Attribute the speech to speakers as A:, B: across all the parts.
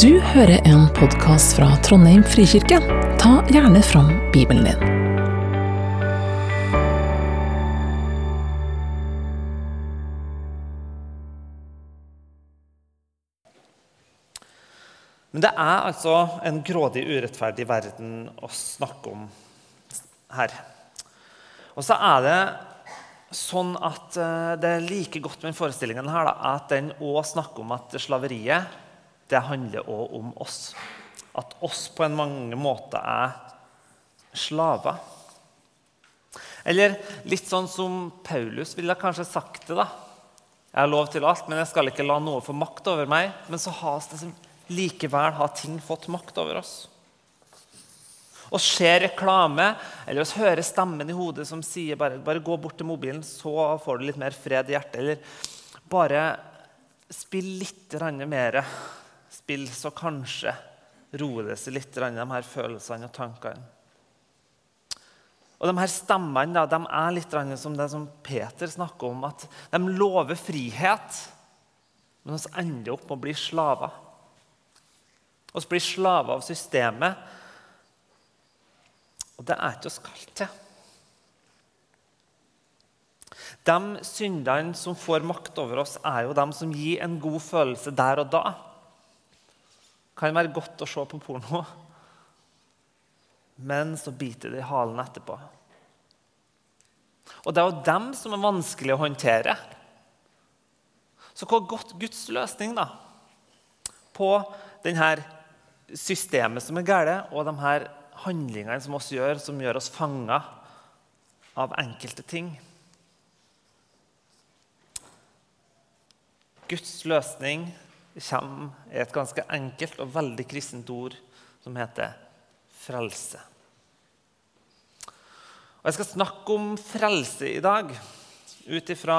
A: Du hører en podkast fra Trondheim frikirke. Ta gjerne fram Bibelen din.
B: Men det er altså en grådig, urettferdig verden å snakke om her. Og så er det sånn at eh, det er like godt med forestillingen her da, at den òg snakker om at slaveriet det handler òg om oss. At oss på en mange måter er slaver. Eller litt sånn som Paulus ville kanskje sagt det. da. Jeg har lov til alt, men jeg skal ikke la noe få makt over meg. Men så har det likevel har ting fått makt over oss. Vi ser reklame, eller vi hører stemmen i hodet som sier bare, bare gå bort til mobilen, så får du litt mer fred i hjertet. Eller bare spill litt mer spill, så kanskje roer det seg litt, de her følelsene og tankene. Og de her Stemmene de er litt som det som Peter snakker om, at de lover frihet, men vi ender opp med å bli slaver. Vi blir slaver av systemet, og det er ikke oss kalt til. De syndene som får makt over oss, er jo de som gir en god følelse der og da kan være godt å se på porno, men så biter det i halen etterpå. Og det er jo dem som er vanskelig å håndtere. Så hva er godt Guds løsning da, på denne systemet som er galt, og de her handlingene som oss gjør, som gjør oss fanga av enkelte ting? Guds løsning kommer er et ganske enkelt og veldig kristent ord som heter frelse. Og Jeg skal snakke om frelse i dag ut ifra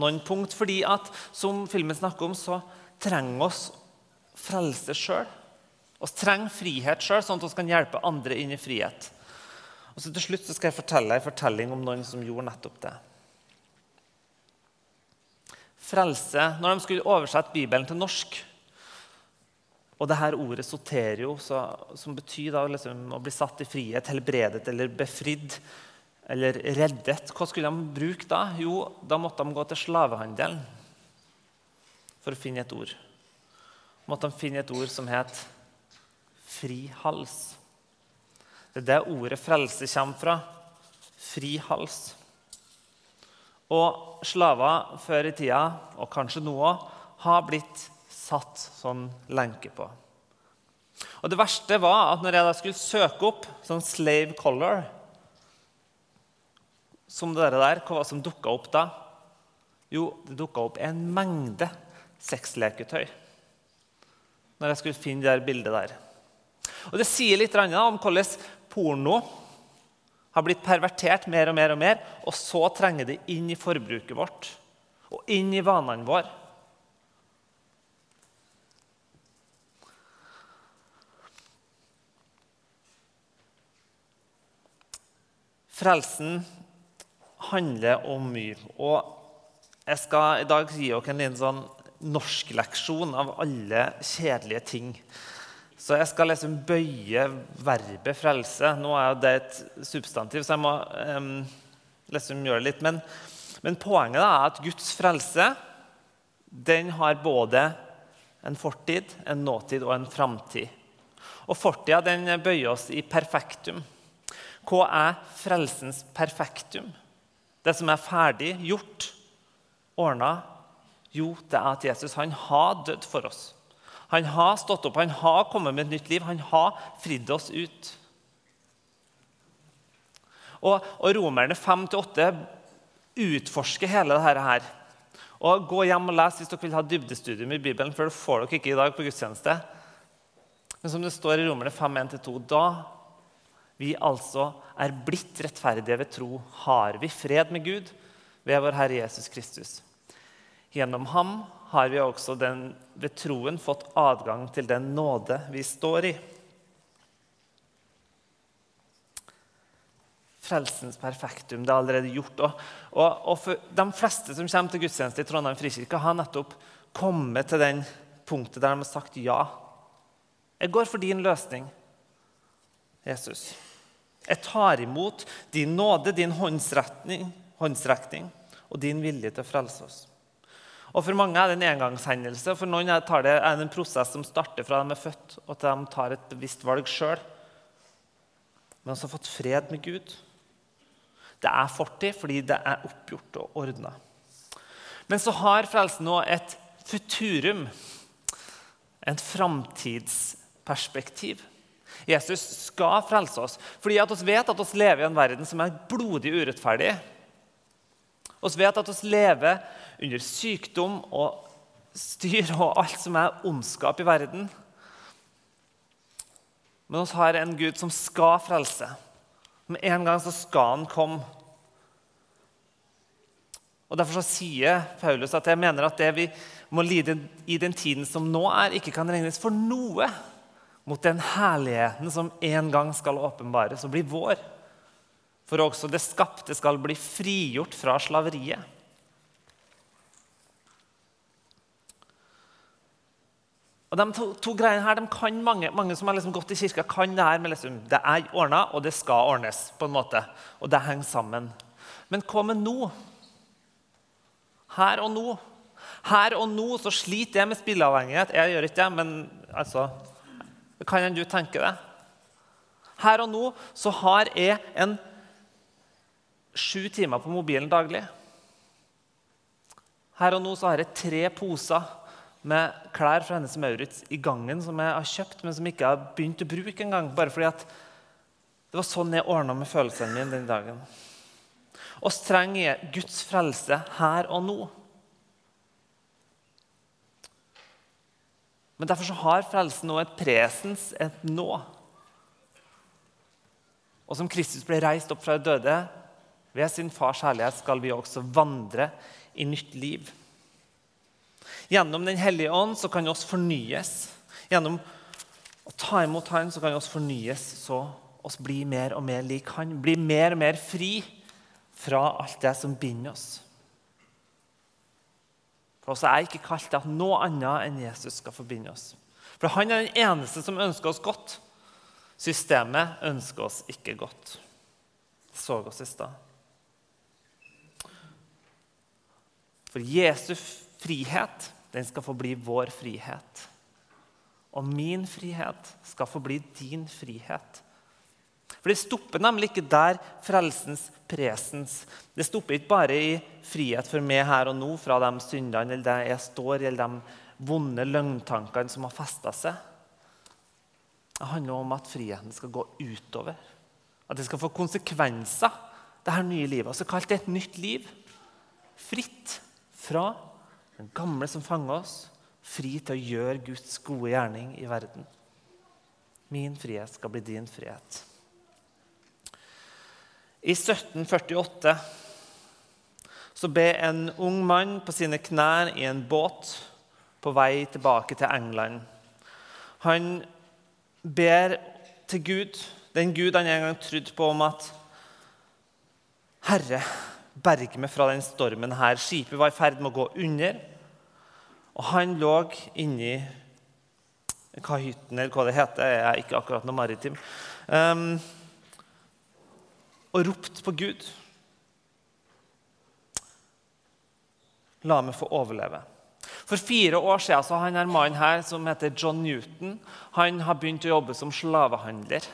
B: noen punkt. Fordi at, som filmen snakker om, så trenger oss frelse sjøl. Vi trenger frihet sjøl, sånn at vi kan hjelpe andre inn i frihet. Og så Til slutt så skal jeg fortelle en fortelling om noen som gjorde nettopp det frelse Når de skulle oversette Bibelen til norsk Og det her ordet soterio, som betyr da liksom å bli satt i frihet, helbredet eller befridd eller reddet, hva skulle de bruke da? Jo, da måtte de gå til slavehandelen for å finne et ord. Måtte de finne et ord som het fri hals. Det er det ordet frelse kommer fra. Fri hals. Og slaver før i tida, og kanskje nå òg, har blitt satt sånn lenke på. Og Det verste var at når jeg da skulle søke opp sånn slave color som det der, Hva som dukka opp da? Jo, det dukka opp en mengde sexleketøy når jeg skulle finne det bildet der. Og Det sier litt om hvordan porno har blitt pervertert mer og mer, og mer, og så trenger det inn i forbruket vårt og inn i vanene våre. Frelsen handler om mye. Og jeg skal i dag gi dere en liten sånn norskleksjon av alle kjedelige ting så jeg skal liksom bøye verbet 'frelse'. Nå er det et substantiv, så jeg må um, liksom gjøre det litt. Men, men poenget er at Guds frelse den har både en fortid, en nåtid og en framtid. Og fortida bøyer oss i perfektum. Hva er frelsens perfektum? Det som er ferdig gjort, ordna? Jo, det er at Jesus han har dødd for oss. Han har stått opp, han har kommet med et nytt liv. Han har fridd oss ut. Og, og Romerne 5-8 utforsker hele dette her. Og Gå hjem og les hvis dere vil ha dybdestudium i Bibelen, for det får dere ikke i dag på gudstjeneste. Men som det står i Romerne 5-1-2, da vi altså er blitt rettferdige ved tro, har vi fred med Gud ved vår Herre Jesus Kristus. Gjennom ham har vi også den, ved troen fått adgang til den nåde vi står i. Frelsens perfektum. Det er allerede gjort. Og, og, og De fleste som kommer til gudstjeneste i Trondheim frikirke, har nettopp kommet til den punktet der de har sagt ja. Jeg går for din løsning, Jesus. Jeg tar imot din nåde, din håndsretning, håndsrekning og din vilje til å frelse oss. Og For mange er det en engangshendelse. For noen er det en prosess som starter fra de er født, og til de tar et bevisst valg sjøl. Men også fått fred med Gud. Det er fortid fordi det er oppgjort og ordna. Men så har frelsen nå et futurum, et framtidsperspektiv. Jesus skal frelse oss fordi at vi vet at vi lever i en verden som er blodig urettferdig. Vi vet at vi lever under sykdom og styr og alt som er ondskap i verden. Men vi har en Gud som skal frelse. Med en gang så skal han komme. Og Derfor så sier Paulus at jeg mener at det vi må lide i den tiden som nå er, ikke kan regnes for noe mot den herligheten som en gang skal åpenbares og bli vår. For også det skapte skal bli frigjort fra slaveriet. Og De to, to greiene her, de kan mange, mange som har liksom gått i kirka, kan det her med liksom, det er ordna, og det skal ordnes. på en måte. Og det henger sammen. Men hva med nå? Her og nå. Her og nå så sliter jeg med spilleavhengighet. Jeg gjør ikke det, men altså Kan du tenke det? Her og nå så har jeg en sju timer på mobilen daglig. Her og nå så har jeg tre poser med klær fra Hennes Maurits i gangen som jeg har kjøpt, men som jeg ikke har begynt å bruke engang. Bare fordi at det var sånn jeg ordna med følelsene mine den dagen. Oss trenger Guds frelse her og nå. Men derfor så har frelsen nå et presens, et nå. Og som Kristus ble reist opp fra de døde, ved sin fars herlighet skal vi også vandre i nytt liv. Gjennom Den hellige ånd så kan vi oss fornyes. Gjennom å ta imot Han så kan vi oss fornyes så oss bli mer og mer lik Han. Bli mer og mer fri fra alt det som binder oss. For oss er ikke kalt til at noe annet enn Jesus skal forbinde oss. For han er den eneste som ønsker oss godt. Systemet ønsker oss ikke godt. Det så oss i stad. For Jesu frihet den skal få bli vår frihet. Og min frihet skal få bli din frihet. For Det stopper nemlig ikke der frelsens presens. Det stopper ikke bare i frihet for meg her og nå fra de syndene eller der jeg står, eller de vonde løgntankene som har festa seg. Det handler om at friheten skal gå utover. At det skal få konsekvenser, det her nye livet. Altså kalt et nytt liv. Fritt fra den gamle som fanger oss, fri til å gjøre Guds gode gjerning i verden. Min frihet skal bli din frihet. I 1748 så ber en ung mann på sine knær i en båt på vei tilbake til England. Han ber til Gud, den Gud han en gang trodde på, om at Herre, berge meg fra den stormen her. Skipet var i ferd med å gå under. Og han lå inni kahytten, eller hva det heter. Jeg er ikke akkurat noe maritim. Um, og ropte på Gud. La meg få overleve. For fire år siden så har han mannen her, som heter John Newton, han har begynt å jobbe som slavehandler.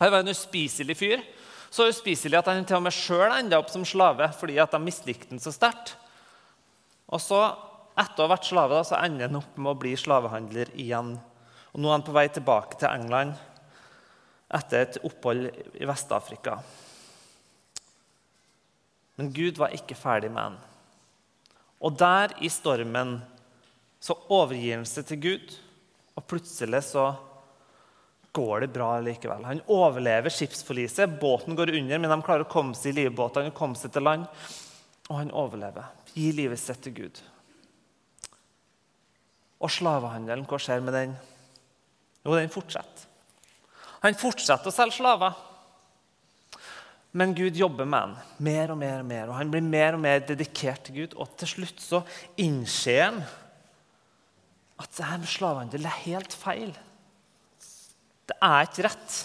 B: Han var en uspiselig fyr så uspiselig at han til og med sjøl enda opp som slave fordi at de mislikte han så sterkt. Og så, etter å ha vært slave, da, så ender han opp med å bli slavehandler igjen. Og Nå er han på vei tilbake til England etter et opphold i Vest-Afrika. Men Gud var ikke ferdig med han. Og der i stormen så overgir han seg til Gud, og plutselig så går det bra likevel. Han overlever skipsforliset. Båten går under, men de klarer å komme seg i livbåtene og komme seg til land. Og han overlever. Gir livet sitt til Gud. Og slavehandelen, hva skjer med den? Jo, den fortsetter. Han fortsetter å selge slaver. Men Gud jobber med han mer og mer, og mer, og han blir mer og mer dedikert til Gud. Og til slutt så innser han at det her med slavehandel er helt feil. Det er ikke rett.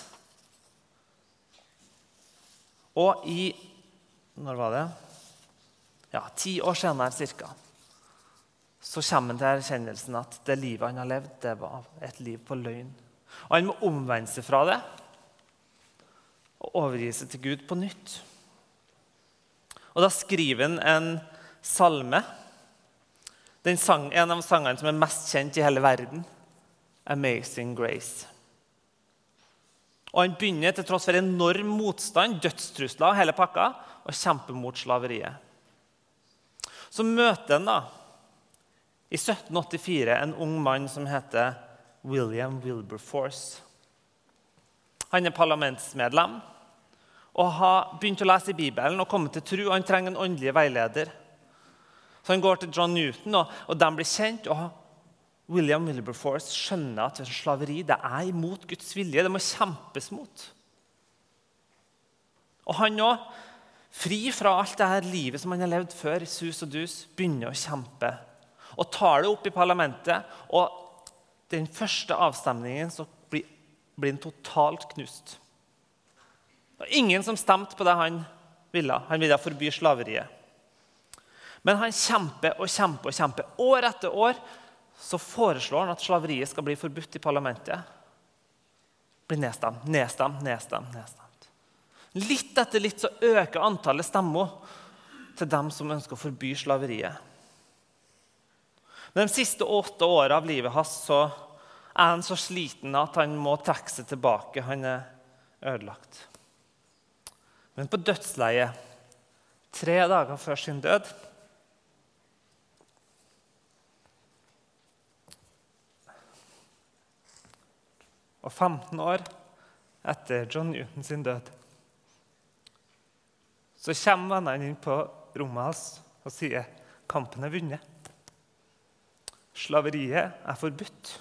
B: Og i Når var det? Ja, Ti år senere cirka, så kommer han til erkjennelsen at det livet han har levd, det var et liv på løgn. Og han må omvende seg fra det og overgi seg til Gud på nytt. Og Da skriver han en salme, sang, en av sangene som er mest kjent i hele verden, 'Amazing Grace'. Og Han begynner til tross for enorm motstand, dødstrusler og hele pakka, å kjempe mot slaveriet. Så møter han da, i 1784 en ung mann som heter William Wilberforce. Han er parlamentsmedlem og har begynt å lese i Bibelen og kommet til tro. Han trenger en åndelig veileder. Så Han går til John Newton, og, og de blir kjent. og William Wilberforce skjønner at slaveri det er imot Guds vilje. Det må kjempes mot. Og han òg, fri fra alt det her livet som han har levd før, i sus og dus, begynner å kjempe. Og tar det opp i parlamentet. Og den første avstemningen så blir, blir han totalt knust. Og ingen som stemte på det han ville. Han ville forby slaveriet. Men han kjemper og kjemper og kjemper. År etter år så foreslår han at slaveriet skal bli forbudt i parlamentet. Blir nedstemt, nedstemt, nedstemt. nedstemt. Litt etter litt så øker antallet stemmer til dem som ønsker å forby slaveriet. Men de siste åtte åra av livet hans så er han så sliten at han må trekke seg tilbake. Han er ødelagt. Men på dødsleiet, tre dager før sin død, og 15 år etter John Newton sin død, så kommer vennene inn på rommet hans og sier kampen er vunnet. Slaveriet er forbudt.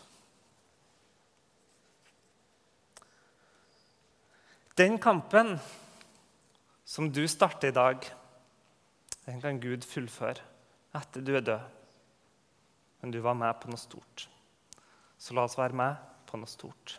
B: Den kampen som du starter i dag, den kan Gud fullføre etter du er død. Men du var med på noe stort. Så la oss være med på noe stort.